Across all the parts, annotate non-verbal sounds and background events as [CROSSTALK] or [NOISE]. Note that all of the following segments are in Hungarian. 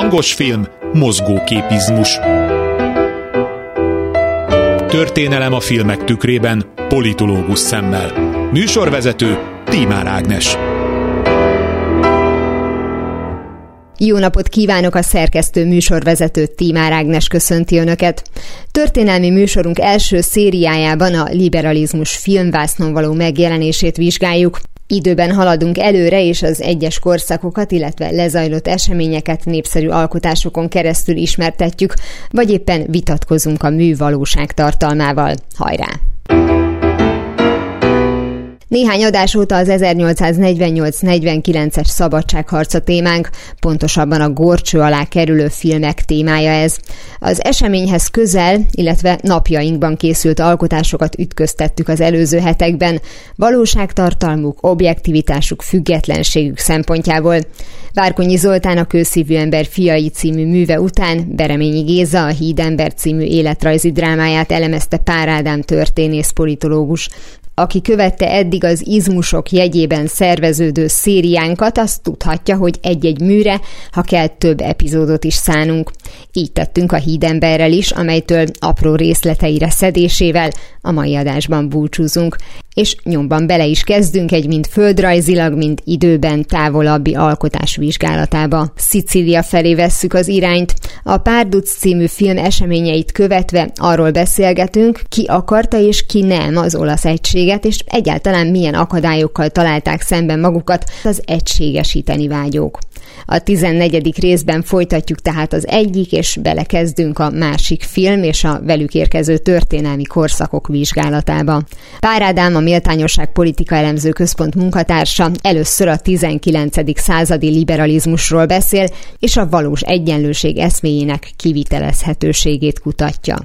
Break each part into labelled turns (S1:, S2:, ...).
S1: Hangos film, mozgóképizmus. Történelem a filmek tükrében, politológus szemmel. Műsorvezető Tímár Ágnes.
S2: Jó napot kívánok a szerkesztő műsorvezető Tímár Ágnes köszönti Önöket. Történelmi műsorunk első szériájában a liberalizmus filmvásznon való megjelenését vizsgáljuk. Időben haladunk előre, és az egyes korszakokat, illetve lezajlott eseményeket népszerű alkotásokon keresztül ismertetjük, vagy éppen vitatkozunk a mű valóság tartalmával. Hajrá! Néhány adás óta az 1848-49-es szabadságharca témánk, pontosabban a gorcső alá kerülő filmek témája ez. Az eseményhez közel, illetve napjainkban készült alkotásokat ütköztettük az előző hetekben, valóságtartalmuk, objektivitásuk, függetlenségük szempontjából. Várkonyi Zoltán a Kőszívű ember fiai című műve után Bereményi Géza a Hídember című életrajzi drámáját elemezte Pár Ádám történész politológus aki követte eddig az izmusok jegyében szerveződő szériánkat, az tudhatja, hogy egy-egy műre, ha kell, több epizódot is szánunk. Így tettünk a hídemberrel is, amelytől apró részleteire szedésével a mai adásban búcsúzunk és nyomban bele is kezdünk egy mind földrajzilag, mind időben távolabbi alkotás vizsgálatába. Szicília felé vesszük az irányt. A Párduc című film eseményeit követve arról beszélgetünk, ki akarta és ki nem az olasz egységet, és egyáltalán milyen akadályokkal találták szemben magukat az egységesíteni vágyók. A 14. részben folytatjuk tehát az egyik, és belekezdünk a másik film és a velük érkező történelmi korszakok vizsgálatába. Pár Ádám, a Méltányosság Politika Elemző Központ munkatársa először a 19. századi liberalizmusról beszél, és a valós egyenlőség eszméjének kivitelezhetőségét kutatja.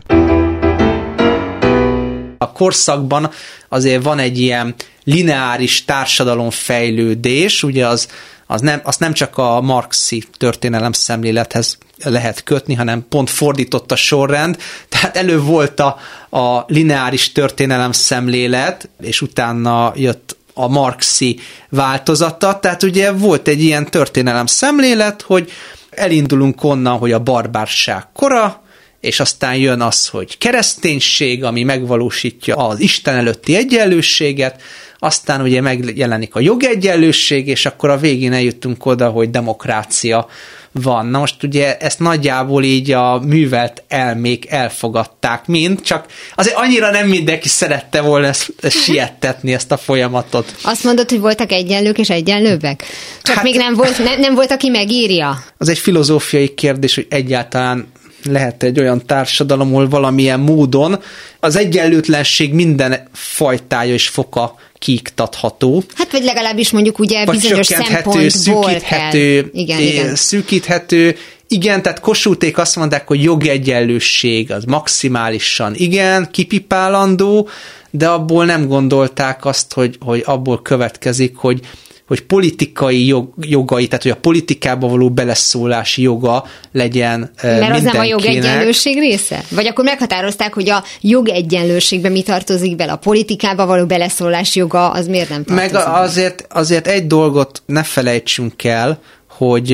S3: A korszakban azért van egy ilyen lineáris társadalomfejlődés, ugye az az nem, azt nem csak a marxi történelem szemlélethez lehet kötni, hanem pont fordított a sorrend, tehát elő volt a, a lineáris történelem szemlélet, és utána jött a marxi változata, tehát ugye volt egy ilyen történelem szemlélet, hogy elindulunk onnan, hogy a barbárság kora, és aztán jön az, hogy kereszténység, ami megvalósítja az Isten előtti egyenlőséget, aztán ugye megjelenik a jogegyenlőség, és akkor a végén eljutunk oda, hogy demokrácia van. Na most ugye ezt nagyjából így a művelt elmék elfogadták mind, csak azért annyira nem mindenki szerette volna ezt, ezt siettetni, ezt a folyamatot.
S2: Azt mondod, hogy voltak egyenlők és egyenlőbbek? Csak hát, még nem volt, nem, nem volt, aki megírja?
S3: Az egy filozófiai kérdés, hogy egyáltalán lehet egy olyan társadalom, ahol valamilyen módon az egyenlőtlenség minden fajtája és foka kiiktatható.
S2: Hát vagy legalábbis mondjuk ugye vagy bizonyos szempontból
S3: szűkíthető, kell. Igen, igen. szűkíthető, igen, tehát Kossuthték azt mondták, hogy jogegyenlőség az maximálisan igen, kipipálandó, de abból nem gondolták azt, hogy, hogy abból következik, hogy hogy politikai jog, jogai, tehát hogy a politikába való beleszólási joga legyen
S2: Mert az nem a jogegyenlőség része? Vagy akkor meghatározták, hogy a jogegyenlőségbe mi tartozik bele, a politikába való beleszólás joga, az miért nem tartozik
S3: Meg azért, azért egy dolgot ne felejtsünk el, hogy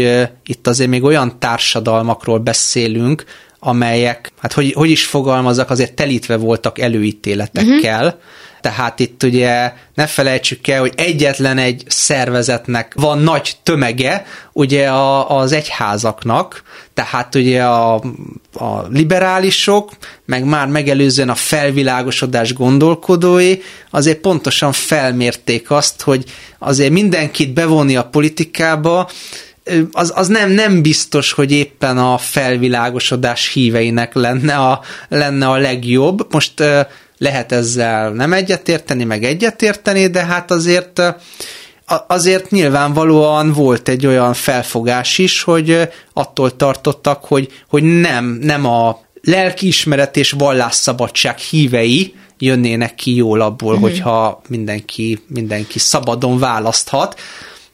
S3: itt azért még olyan társadalmakról beszélünk, amelyek, hát hogy, hogy is fogalmazok, azért telítve voltak előítéletekkel, uh-huh tehát itt ugye ne felejtsük el, hogy egyetlen egy szervezetnek van nagy tömege, ugye a, az egyházaknak, tehát ugye a, a liberálisok, meg már megelőzően a felvilágosodás gondolkodói azért pontosan felmérték azt, hogy azért mindenkit bevonni a politikába, az, az nem, nem biztos, hogy éppen a felvilágosodás híveinek lenne a, lenne a legjobb. Most lehet ezzel nem egyetérteni, meg egyetérteni, de hát azért azért nyilvánvalóan volt egy olyan felfogás is, hogy attól tartottak, hogy, hogy nem, nem a lelkiismeret és vallásszabadság hívei jönnének ki jól abból, mm-hmm. hogyha mindenki, mindenki szabadon választhat.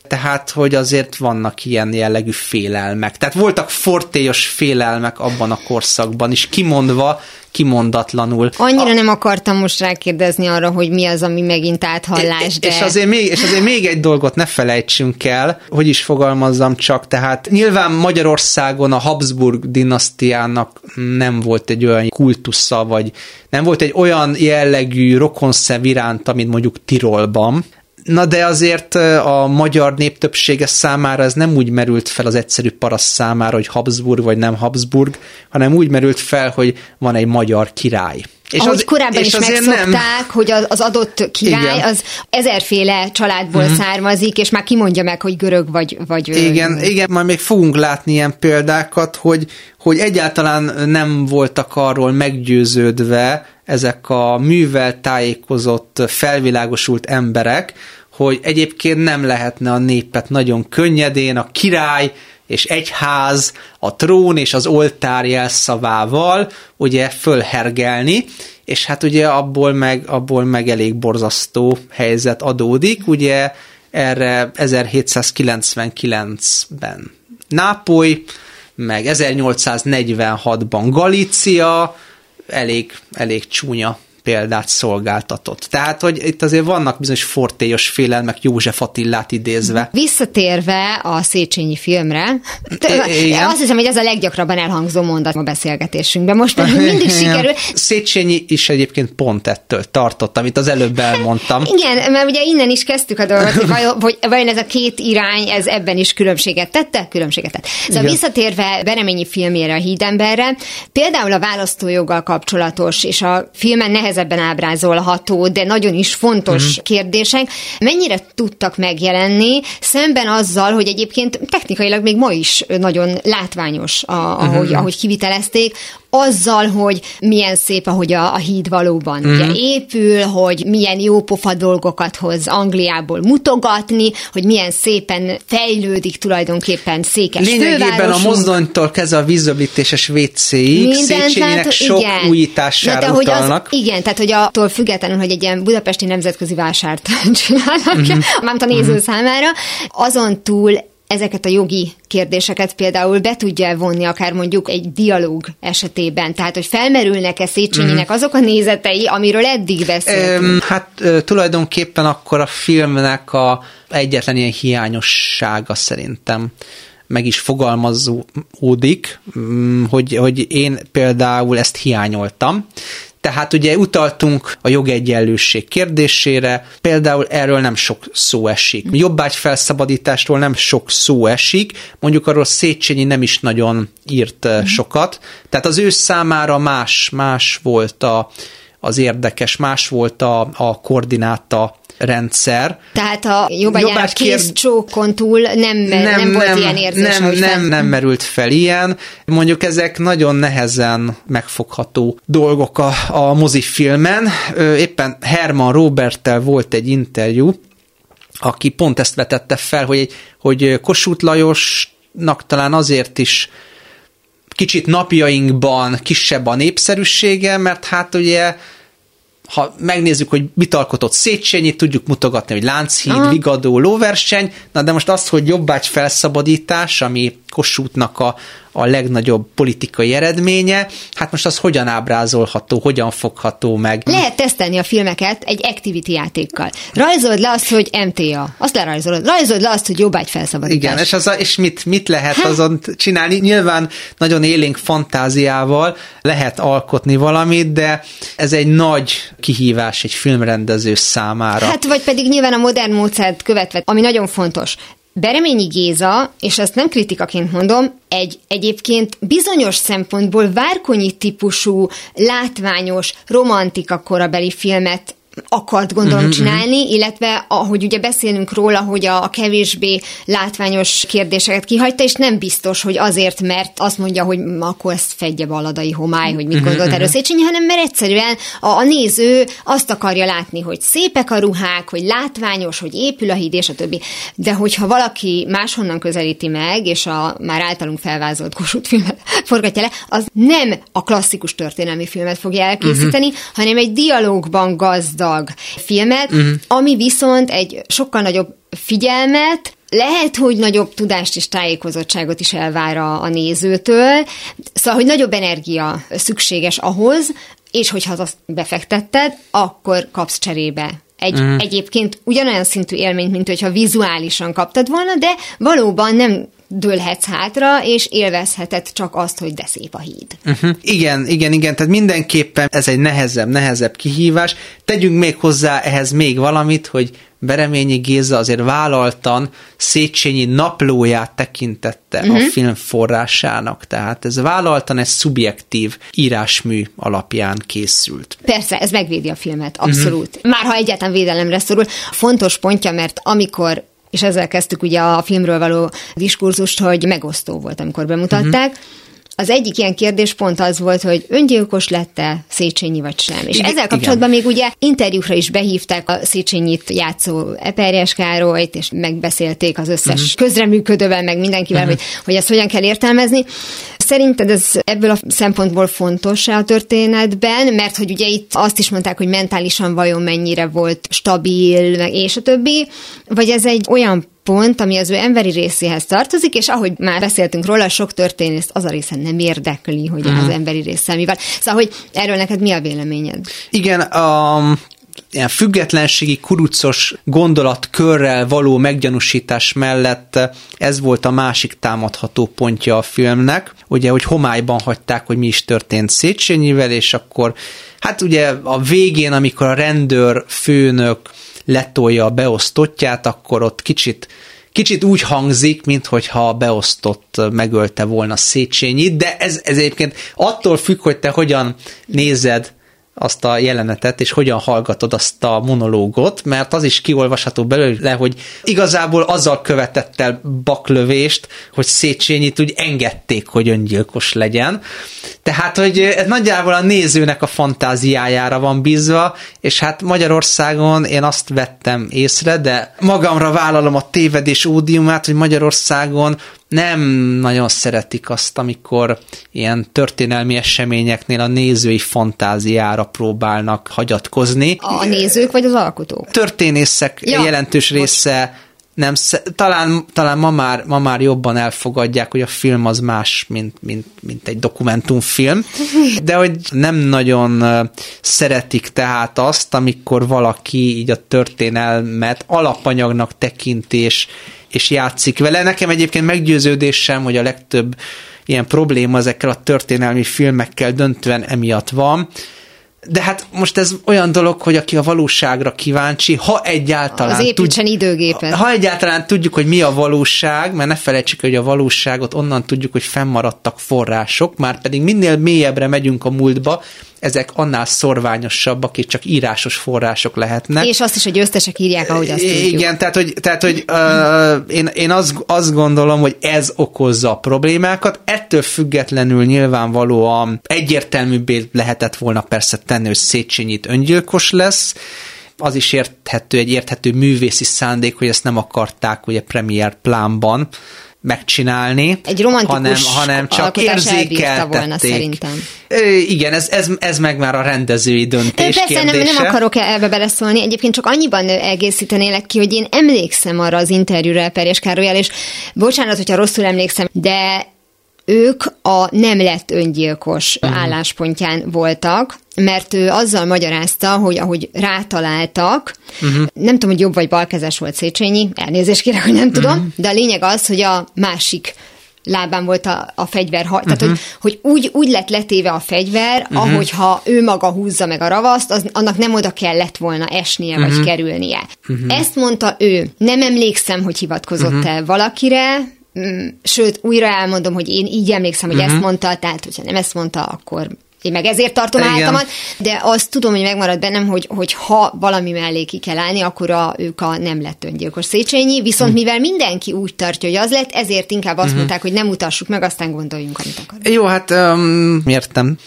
S3: Tehát hogy azért vannak ilyen jellegű félelmek. Tehát voltak fortélyos félelmek abban a korszakban is, kimondva, kimondatlanul.
S2: Annyira a... nem akartam most rákérdezni arra, hogy mi az, ami megint áthallás, de...
S3: És azért, még, és azért még egy dolgot ne felejtsünk el, hogy is fogalmazzam csak, tehát nyilván Magyarországon a Habsburg dinasztiának nem volt egy olyan kultusza, vagy nem volt egy olyan jellegű rokonszev iránt, mint mondjuk Tirolban, Na de azért a magyar néptöbbsége számára ez nem úgy merült fel az egyszerű paraszt számára, hogy Habsburg vagy nem Habsburg, hanem úgy merült fel, hogy van egy magyar király.
S2: És Ahogy az, korábban és is megszokták, nem... hogy az adott király Igen. az ezerféle családból mm-hmm. származik, és már kimondja meg, hogy görög vagy... vagy
S3: igen, vagy... igen, majd még fogunk látni ilyen példákat, hogy, hogy egyáltalán nem voltak arról meggyőződve ezek a művel tájékozott, felvilágosult emberek, hogy egyébként nem lehetne a népet nagyon könnyedén a király és egyház, a trón és az oltár jelszavával ugye fölhergelni, és hát ugye abból meg, abból meg elég borzasztó helyzet adódik, ugye erre 1799-ben Nápoly, meg 1846-ban Galícia, elég, elég csúnya példát szolgáltatott. Tehát, hogy itt azért vannak bizonyos fortélyos félelmek József Attillát idézve.
S2: Visszatérve a Széchenyi filmre, Igen. azt hiszem, hogy ez a leggyakrabban elhangzó mondat a beszélgetésünkben. Most [LAUGHS] mindig sikerül.
S3: Széchenyi is egyébként pont ettől tartott, amit az előbb elmondtam.
S2: Igen, mert ugye innen is kezdtük a dolgot, hogy vajon, hogy vajon ez a két irány, ez ebben is különbséget tette? Különbséget tett. Szóval Igen. visszatérve Bereményi filmjére, a Hídemberre, például a választójoggal kapcsolatos, és a filmen nehez nehezebben ábrázolható, de nagyon is fontos mm. kérdések, mennyire tudtak megjelenni, szemben azzal, hogy egyébként technikailag még ma is nagyon látványos, a, ahogy, mm. ahogy kivitelezték, azzal, hogy milyen szép, ahogy a, a híd valóban mm. ugye épül, hogy milyen jó pofa dolgokat hoz Angliából mutogatni, hogy milyen szépen fejlődik tulajdonképpen Székes
S3: Lényegében a mozdonytól kezdve a vízöblítéses WC-ig Széchenyinek sok igen. újítására de, utalnak.
S2: Az, igen, tehát hogy attól függetlenül, hogy egy ilyen budapesti nemzetközi vásárt [LAUGHS] csinálnak, mm-hmm. mármint a néző mm-hmm. számára, azon túl ezeket a jogi kérdéseket például be tudja vonni akár mondjuk egy dialóg esetében? Tehát, hogy felmerülnek-e Széchenyinek mm. azok a nézetei, amiről eddig beszéltünk?
S3: Hát tulajdonképpen akkor a filmnek a egyetlen ilyen hiányossága szerintem meg is fogalmazódik, mm, hogy, hogy én például ezt hiányoltam. Tehát ugye utaltunk a jogegyenlőség kérdésére, például erről nem sok szó esik. Jobbágy felszabadításról nem sok szó esik, mondjuk arról Széchenyi nem is nagyon írt mm. sokat, tehát az ő számára más, más volt a, az érdekes, más volt a, a koordináta rendszer.
S2: Tehát a jobbágyának kész csókon túl nem, nem, nem volt nem, ilyen érzés,
S3: nem, nem, nem merült fel ilyen. Mondjuk ezek nagyon nehezen megfogható dolgok a, a mozifilmen. Éppen Herman Roberttel volt egy interjú, aki pont ezt vetette fel, hogy, hogy Kossuth Lajosnak talán azért is kicsit napjainkban kisebb a népszerűsége, mert hát ugye ha megnézzük, hogy mit alkotott Széchenyi, tudjuk mutogatni, hogy Lánchíd, Aha. Vigadó, lóverseny, na de most az, hogy jobbágy felszabadítás, ami Kossuthnak a, a legnagyobb politikai eredménye, hát most az hogyan ábrázolható, hogyan fogható meg?
S2: Lehet tesztelni a filmeket egy activity játékkal. Rajzold le azt, hogy MTA, azt lerajzolod. Rajzold le azt, hogy jobbágy felszabadítás.
S3: Igen, és, az a, és mit, mit lehet hát? azon csinálni? Nyilván nagyon élénk fantáziával lehet alkotni valamit, de ez egy nagy kihívás egy filmrendező számára.
S2: Hát vagy pedig nyilván a modern módszert követve, ami nagyon fontos. Bereményi Géza, és ezt nem kritikaként mondom, egy egyébként bizonyos szempontból várkonyi típusú, látványos, romantika korabeli filmet akart gondolom uh-huh, csinálni, illetve ahogy ugye beszélünk róla, hogy a, a kevésbé látványos kérdéseket kihagyta, és nem biztos, hogy azért, mert azt mondja, hogy akkor ezt fedje baladai homály, hogy mit uh-huh, gondolt erről Széchenyi, hanem mert egyszerűen a, a néző azt akarja látni, hogy szépek a ruhák, hogy látványos, hogy épül a híd, és a többi. De hogyha valaki máshonnan közelíti meg, és a már általunk felvázolt Kossuth filmet [LAUGHS] forgatja le, az nem a klasszikus történelmi filmet fogja elkészíteni, uh-huh. hanem egy dialógban gazdag filmet, uh-huh. ami viszont egy sokkal nagyobb figyelmet lehet, hogy nagyobb tudást és tájékozottságot is elvár a, a nézőtől, szóval, hogy nagyobb energia szükséges ahhoz, és hogyha azt befektetted, akkor kapsz cserébe egy mm. egyébként ugyanolyan szintű élményt, mint hogyha vizuálisan kaptad volna, de valóban nem dőlhetsz hátra, és élvezheted csak azt, hogy de szép a híd.
S3: Uh-huh. Igen, igen, igen, tehát mindenképpen ez egy nehezebb, nehezebb kihívás. Tegyünk még hozzá ehhez még valamit, hogy Bereményi Géza azért vállaltan Széchenyi naplóját tekintette uh-huh. a mhm. film forrásának, tehát ez vállaltan egy szubjektív írásmű alapján készült.
S2: Persze, ez megvédi a filmet, abszolút. Uh-huh. Már ha egyáltalán védelemre szorul. Fontos pontja, mert amikor és ezzel kezdtük ugye a filmről való diskurzust, hogy megosztó volt, amikor bemutatták. Uh-huh. Az egyik ilyen kérdés pont az volt, hogy öngyilkos lette Széchenyi vagy sem. És igen, ezzel kapcsolatban igen. még ugye interjúkra is behívták a Széchenyit játszó Eperjes Károlyt, és megbeszélték az összes uh-huh. közreműködővel, meg mindenkivel, uh-huh. hogy, hogy ezt hogyan kell értelmezni. Szerinted ez ebből a szempontból fontos a történetben, mert hogy ugye itt azt is mondták, hogy mentálisan vajon mennyire volt stabil, és a többi, vagy ez egy olyan pont, ami az ő emberi részéhez tartozik, és ahogy már beszéltünk róla, sok történészt az a része nem érdekli, hogy mm. az emberi része mivel. Szóval, hogy erről neked mi a véleményed?
S3: Igen, a ilyen függetlenségi kurucos gondolatkörrel való meggyanúsítás mellett ez volt a másik támadható pontja a filmnek, ugye, hogy homályban hagyták, hogy mi is történt Széchenyivel, és akkor hát ugye a végén, amikor a rendőr főnök letolja a beosztottját, akkor ott kicsit kicsit úgy hangzik, mintha a beosztott megölte volna Széchenyit, de ez, ez egyébként attól függ, hogy te hogyan nézed azt a jelenetet, és hogyan hallgatod azt a monológot, mert az is kiolvasható belőle, hogy igazából azzal követett el baklövést, hogy Széchenyit úgy engedték, hogy öngyilkos legyen. Tehát, hogy ez nagyjából a nézőnek a fantáziájára van bízva, és hát Magyarországon én azt vettem észre, de magamra vállalom a tévedés ódiumát, hogy Magyarországon nem nagyon szeretik azt, amikor ilyen történelmi eseményeknél a nézői fantáziára próbálnak hagyatkozni.
S2: A nézők vagy az alkotók?
S3: Történészek ja, jelentős része nem, talán, talán ma, már, ma már jobban elfogadják, hogy a film az más, mint, mint, mint egy dokumentumfilm, [LAUGHS] de hogy nem nagyon szeretik tehát azt, amikor valaki így a történelmet alapanyagnak tekintés és játszik vele. Nekem egyébként meggyőződésem, hogy a legtöbb ilyen probléma ezekkel a történelmi filmekkel döntően emiatt van, de hát most ez olyan dolog, hogy aki a valóságra kíváncsi, ha egyáltalán...
S2: Az építsen tud, időgépet.
S3: Ha egyáltalán tudjuk, hogy mi a valóság, mert ne felejtsük, hogy a valóságot onnan tudjuk, hogy fennmaradtak források, már pedig minél mélyebbre megyünk a múltba, ezek annál szorványosabbak, és csak írásos források lehetnek.
S2: És azt is, hogy győztesek írják, ahogy azt
S3: tudjuk. Igen, tehát, hogy, tehát, hogy uh, én, én azt, azt gondolom, hogy ez okozza a problémákat. Ettől függetlenül nyilvánvalóan egyértelműbbé lehetett volna persze tenni, hogy Széchenyit öngyilkos lesz, az is érthető, egy érthető művészi szándék, hogy ezt nem akarták ugye premier plánban, megcsinálni,
S2: Egy
S3: hanem, hanem csak érzékeltették. volna
S2: szerintem.
S3: Igen, ez, ez, ez meg már a rendezői döntés
S2: Persze,
S3: kérdése.
S2: nem, nem akarok ebbe beleszólni, egyébként csak annyiban egészítenélek ki, hogy én emlékszem arra az interjúra Perjes Károlyal, és bocsánat, hogyha rosszul emlékszem, de ők a nem lett öngyilkos uh-huh. álláspontján voltak, mert ő azzal magyarázta, hogy ahogy rátaláltak, uh-huh. nem tudom, hogy jobb vagy balkezes volt Széchenyi, elnézést kérek, hogy nem tudom, uh-huh. de a lényeg az, hogy a másik lábán volt a, a fegyver, uh-huh. tehát hogy, hogy úgy, úgy lett letéve a fegyver, uh-huh. ahogy ha ő maga húzza meg a ravaszt, az, annak nem oda kellett volna esnie, uh-huh. vagy kerülnie. Uh-huh. Ezt mondta ő. Nem emlékszem, hogy hivatkozott-e uh-huh. valakire, sőt, újra elmondom, hogy én így emlékszem, hogy uh-huh. ezt mondta, tehát hogyha nem ezt mondta, akkor én meg ezért tartom Igen. áltamat, de azt tudom, hogy megmarad bennem, hogy, hogy ha valami mellé ki kell állni, akkor a, ők a nem lett öngyilkos Széchenyi, viszont uh-huh. mivel mindenki úgy tartja, hogy az lett, ezért inkább azt uh-huh. mondták, hogy nem utassuk meg, aztán gondoljunk, amit akarunk.
S3: Jó, hát um, értem.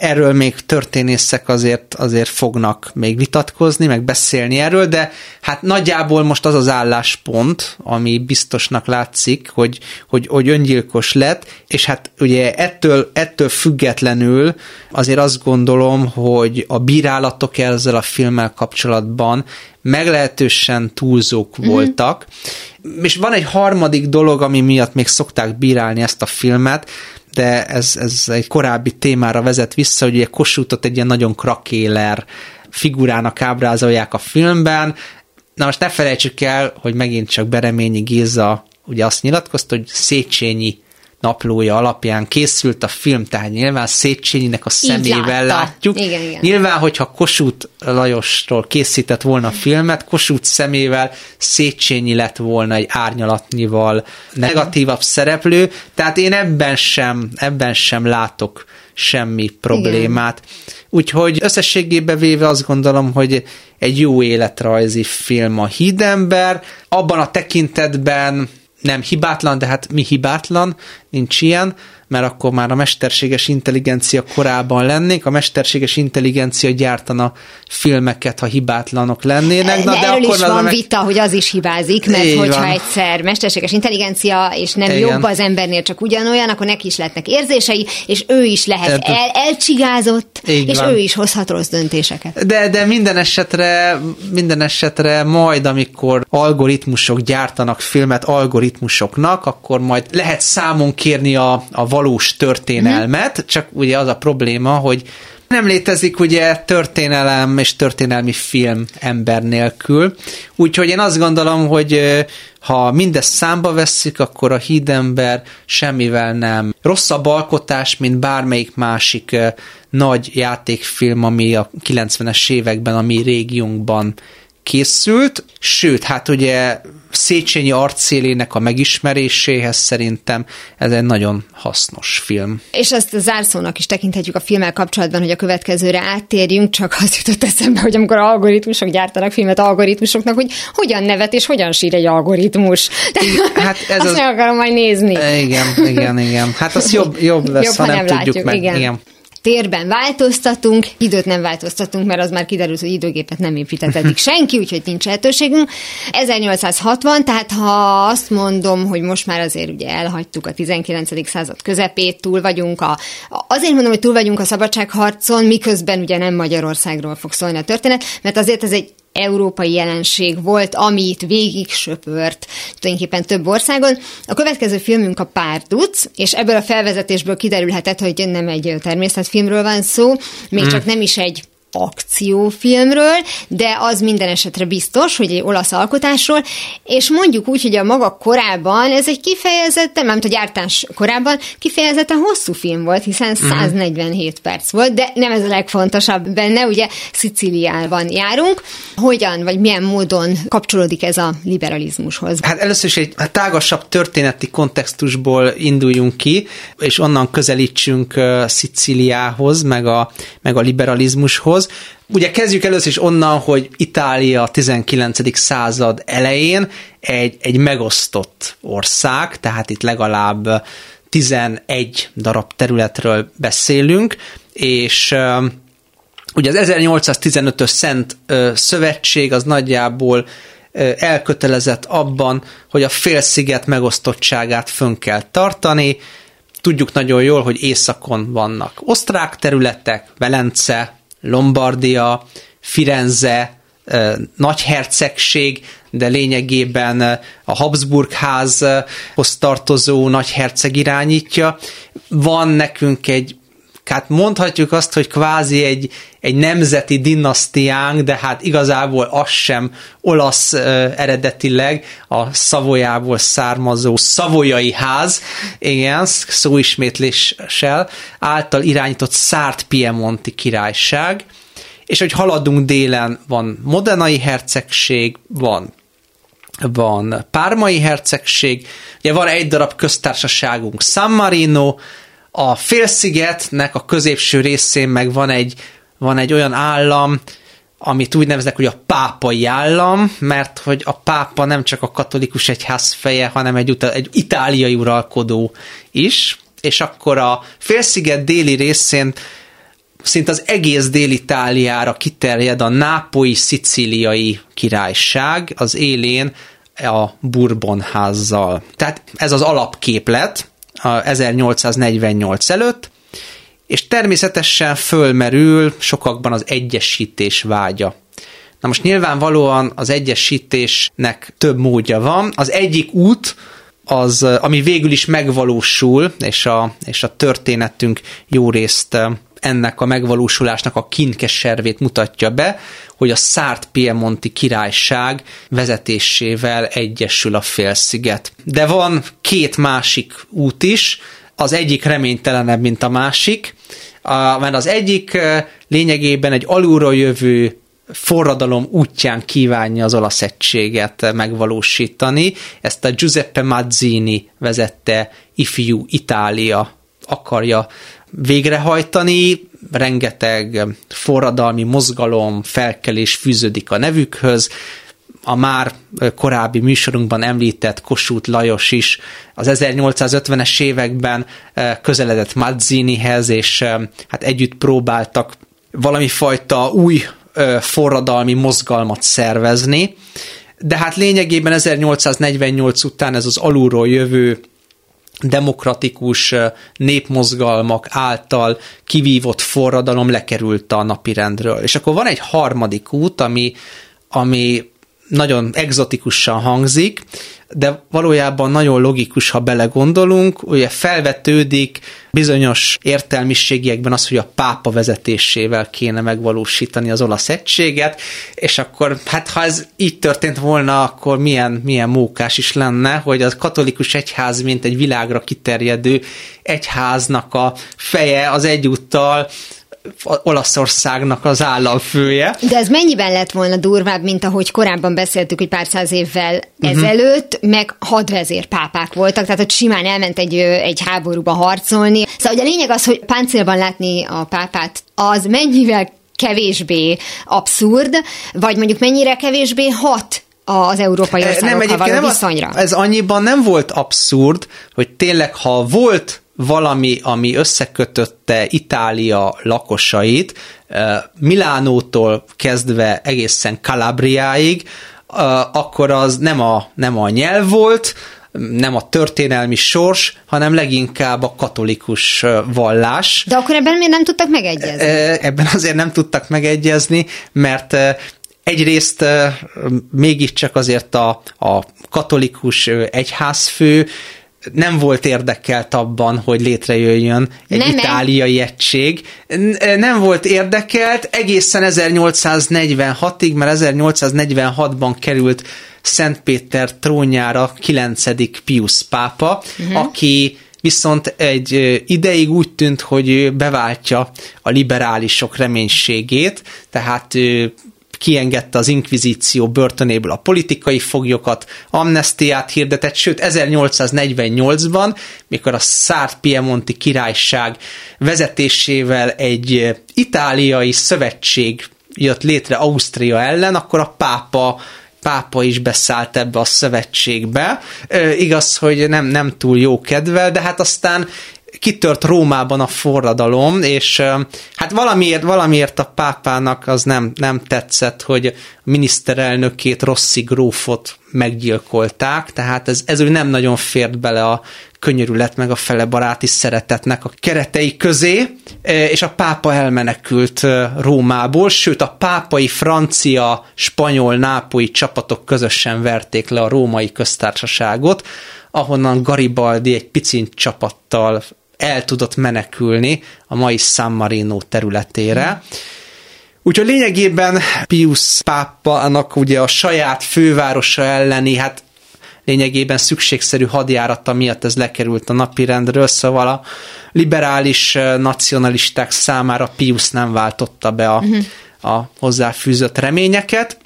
S3: Erről még történészek azért, azért fognak még vitatkozni, meg beszélni erről, de hát nagyjából most az az álláspont, ami biztosnak látszik, hogy, hogy, hogy öngyilkos lett, és hát ugye ettől, ettől függetlenül azért azt gondolom, hogy a bírálatok ezzel a filmmel kapcsolatban meglehetősen túlzók mm-hmm. voltak. És van egy harmadik dolog, ami miatt még szokták bírálni ezt a filmet, de ez, ez egy korábbi témára vezet vissza, hogy ugye Kossuthot egy ilyen nagyon krakéler figurának ábrázolják a filmben. Na most ne felejtsük el, hogy megint csak Bereményi Géza ugye azt nyilatkozta, hogy Széchenyi naplója alapján készült a film, tehát nyilván Széchenyinek a szemével látjuk.
S2: Igen, igen.
S3: Nyilván, hogyha Kossuth Lajosról készített volna a filmet, Kossuth szemével Széchenyi lett volna egy árnyalatnyival negatívabb szereplő, tehát én ebben sem, ebben sem látok semmi problémát. Igen. Úgyhogy összességében véve azt gondolom, hogy egy jó életrajzi film a Hídember, abban a tekintetben nem hibátlan, de hát mi hibátlan, nincs ilyen, mert akkor már a mesterséges intelligencia korában lennék, a mesterséges intelligencia gyártana filmeket, ha hibátlanok lennének.
S2: Na, de, erről akkor is van meg... vita, hogy az is hibázik, mert Így hogyha van. egyszer mesterséges intelligencia, és nem Igen. jobb az embernél, csak ugyanolyan, akkor neki is lehetnek érzései, és ő is lehet el, elcsigázott, Így és van. ő is hozhat rossz döntéseket.
S3: De, de minden esetre, minden esetre majd, amikor algoritmusok gyártanak filmet algoritmusoknak, akkor majd lehet számon kérni a, a valós történelmet, mm. csak ugye az a probléma, hogy nem létezik ugye történelem és történelmi film ember nélkül, úgyhogy én azt gondolom, hogy ha mindezt számba vesszük, akkor a hídember semmivel nem rosszabb alkotás, mint bármelyik másik nagy játékfilm, ami a 90-es években a mi régiónkban készült, sőt, hát ugye Széchenyi arcélének a megismeréséhez szerintem ez egy nagyon hasznos film.
S2: És ezt zárszónak is tekinthetjük a filmmel kapcsolatban, hogy a következőre áttérjünk, csak az jutott eszembe, hogy amikor algoritmusok gyártanak filmet algoritmusoknak, hogy hogyan nevet és hogyan sír egy algoritmus. De hát [LAUGHS] ez azt az... meg akarom majd nézni.
S3: Igen, igen, igen. Hát az jobb, jobb lesz, jobb, ha, ha nem, nem tudjuk látjuk, meg. Igen. igen
S2: térben változtatunk, időt nem változtatunk, mert az már kiderült, hogy időgépet nem épített eddig [LAUGHS] senki, úgyhogy nincs lehetőségünk. 1860, tehát ha azt mondom, hogy most már azért ugye elhagytuk a 19. század közepét, túl vagyunk a, azért mondom, hogy túl vagyunk a szabadságharcon, miközben ugye nem Magyarországról fog szólni a történet, mert azért ez egy európai jelenség volt, ami itt végig söpört tulajdonképpen több országon. A következő filmünk a Párduc, és ebből a felvezetésből kiderülhetett, hogy nem egy természetfilmről van szó, még hmm. csak nem is egy akciófilmről, de az minden esetre biztos, hogy egy olasz alkotásról, és mondjuk úgy, hogy a maga korában ez egy kifejezetten, nem a gyártás korában kifejezetten hosszú film volt, hiszen 147 uh-huh. perc volt, de nem ez a legfontosabb benne, ugye Sziciliában járunk. Hogyan, vagy milyen módon kapcsolódik ez a liberalizmushoz?
S3: Hát először is egy tágasabb történeti kontextusból induljunk ki, és onnan közelítsünk Sziciliához, meg a, meg a liberalizmushoz, dologhoz. Ugye kezdjük először is onnan, hogy Itália a 19. század elején egy, egy megosztott ország, tehát itt legalább 11 darab területről beszélünk, és ugye az 1815-ös Szent Szövetség az nagyjából elkötelezett abban, hogy a félsziget megosztottságát fönn kell tartani. Tudjuk nagyon jól, hogy északon vannak osztrák területek, Velence, Lombardia, Firenze, nagyhercegség, de lényegében a Habsburg házhoz tartozó nagyherceg irányítja. Van nekünk egy hát mondhatjuk azt, hogy kvázi egy, egy nemzeti dinasztiánk, de hát igazából az sem olasz uh, eredetileg, a szavolyából származó szavolyai ház, igen, szóismétléssel által irányított Szárt Piemonti királyság, és hogy haladunk délen, van Modenai hercegség, van van Pármai hercegség, ugye van egy darab köztársaságunk San Marino, a félszigetnek a középső részén meg van egy, van egy olyan állam, amit úgy neveznek, hogy a pápai állam, mert hogy a pápa nem csak a katolikus egyház feje, hanem egy, egy itáliai uralkodó is, és akkor a félsziget déli részén szinte az egész dél-Itáliára kiterjed a nápoi szicíliai királyság az élén a Bourbon házzal. Tehát ez az alapképlet 1848 előtt, és természetesen fölmerül sokakban az egyesítés vágya. Na most nyilvánvalóan az egyesítésnek több módja van. Az egyik út, az, ami végül is megvalósul, és a, és a történetünk jó részt ennek a megvalósulásnak a kinkeservét mutatja be, hogy a Szárt Piemonti királyság vezetésével egyesül a félsziget. De van két másik út is, az egyik reménytelenebb, mint a másik, mert az egyik lényegében egy alulról jövő forradalom útján kívánja az olasz egységet megvalósítani. Ezt a Giuseppe Mazzini vezette ifjú Itália akarja végrehajtani, rengeteg forradalmi mozgalom, felkelés fűződik a nevükhöz, a már korábbi műsorunkban említett Kossuth Lajos is az 1850-es években közeledett Mazzinihez, és hát együtt próbáltak valami fajta új forradalmi mozgalmat szervezni, de hát lényegében 1848 után ez az alulról jövő demokratikus népmozgalmak által kivívott forradalom lekerült a napirendről. És akkor van egy harmadik út, ami, ami nagyon egzotikusan hangzik, de valójában nagyon logikus, ha belegondolunk, ugye felvetődik bizonyos értelmiségiekben az, hogy a pápa vezetésével kéne megvalósítani az olasz egységet, és akkor hát ha ez így történt volna, akkor milyen, milyen mókás is lenne, hogy az katolikus egyház, mint egy világra kiterjedő egyháznak a feje az egyúttal Olaszországnak az államfője.
S2: De ez mennyiben lett volna durvább, mint ahogy korábban beszéltük, hogy pár száz évvel uh-huh. ezelőtt, meg hadvezérpápák voltak, tehát hogy simán elment egy, egy háborúba harcolni. Szóval ugye a lényeg az, hogy páncélban látni a pápát, az mennyivel kevésbé abszurd, vagy mondjuk mennyire kevésbé hat az európai országokkal nem, való nem viszonyra.
S3: Az, ez annyiban nem volt abszurd, hogy tényleg, ha volt valami, ami összekötötte Itália lakosait, Milánótól kezdve egészen Kalabriáig, akkor az nem a, nem a nyelv volt, nem a történelmi sors, hanem leginkább a katolikus vallás.
S2: De akkor ebben miért nem tudtak megegyezni?
S3: Ebben azért nem tudtak megegyezni, mert egyrészt mégiscsak azért a, a katolikus egyházfő nem volt érdekelt abban, hogy létrejöjjön egy nem itáliai egység. Nem volt érdekelt egészen 1846-ig, mert 1846-ban került Szent Péter trónjára 9. Pius pápa, uh-huh. aki viszont egy ideig úgy tűnt, hogy beváltja a liberálisok reménységét, tehát kiengedte az inkvizíció börtönéből a politikai foglyokat, amnestiát hirdetett, sőt 1848-ban, mikor a Szárt Piemonti királyság vezetésével egy itáliai szövetség jött létre Ausztria ellen, akkor a pápa pápa is beszállt ebbe a szövetségbe. E, igaz, hogy nem, nem túl jó kedvel, de hát aztán kitört Rómában a forradalom, és hát valamiért, valamiért a pápának az nem, nem tetszett, hogy a miniszterelnökét Rossi grófot meggyilkolták, tehát ez, ez úgy nem nagyon fért bele a könyörület meg a fele baráti szeretetnek a keretei közé, és a pápa elmenekült Rómából, sőt a pápai francia, spanyol, nápoi csapatok közösen verték le a római köztársaságot, ahonnan Garibaldi egy picint csapattal el tudott menekülni a mai San Marino területére. Úgyhogy lényegében Pius pápának ugye a saját fővárosa elleni, hát lényegében szükségszerű hadjárata miatt ez lekerült a napirendről, szóval a liberális nacionalisták számára Pius nem váltotta be a, uh-huh. a hozzáfűzött reményeket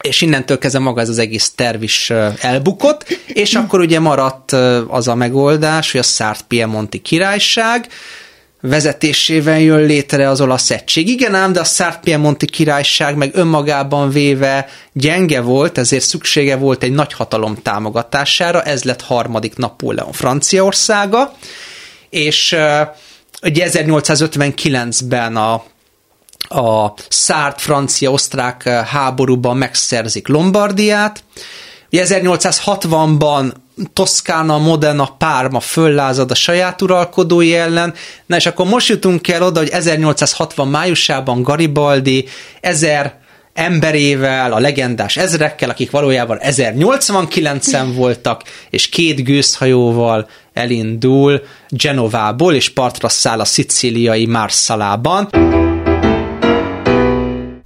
S3: és innentől kezdve maga ez az egész terv is elbukott, és akkor ugye maradt az a megoldás, hogy a Szárt Piemonti királyság vezetésével jön létre az olasz egység. Igen ám, de a Szárt Piemonti királyság meg önmagában véve gyenge volt, ezért szüksége volt egy nagy hatalom támogatására, ez lett harmadik Napóleon Franciaországa, és ugye 1859-ben a, a szárt francia-osztrák háborúban megszerzik Lombardiát, 1860-ban Toszkána, Modena, Párma föllázad a saját uralkodói ellen, na és akkor most jutunk el oda, hogy 1860 májusában Garibaldi ezer emberével, a legendás ezrekkel, akik valójában 1089-en voltak, és két gőzhajóval elindul Genovából, és partra száll a szicíliai Marszalában.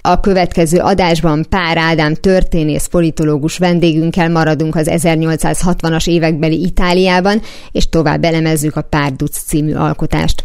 S2: A következő adásban Pár Ádám történész politológus vendégünkkel maradunk az 1860-as évekbeli Itáliában, és tovább elemezzük a Párduc című alkotást.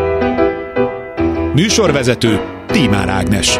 S1: Műsorvezető Tímár Ágnes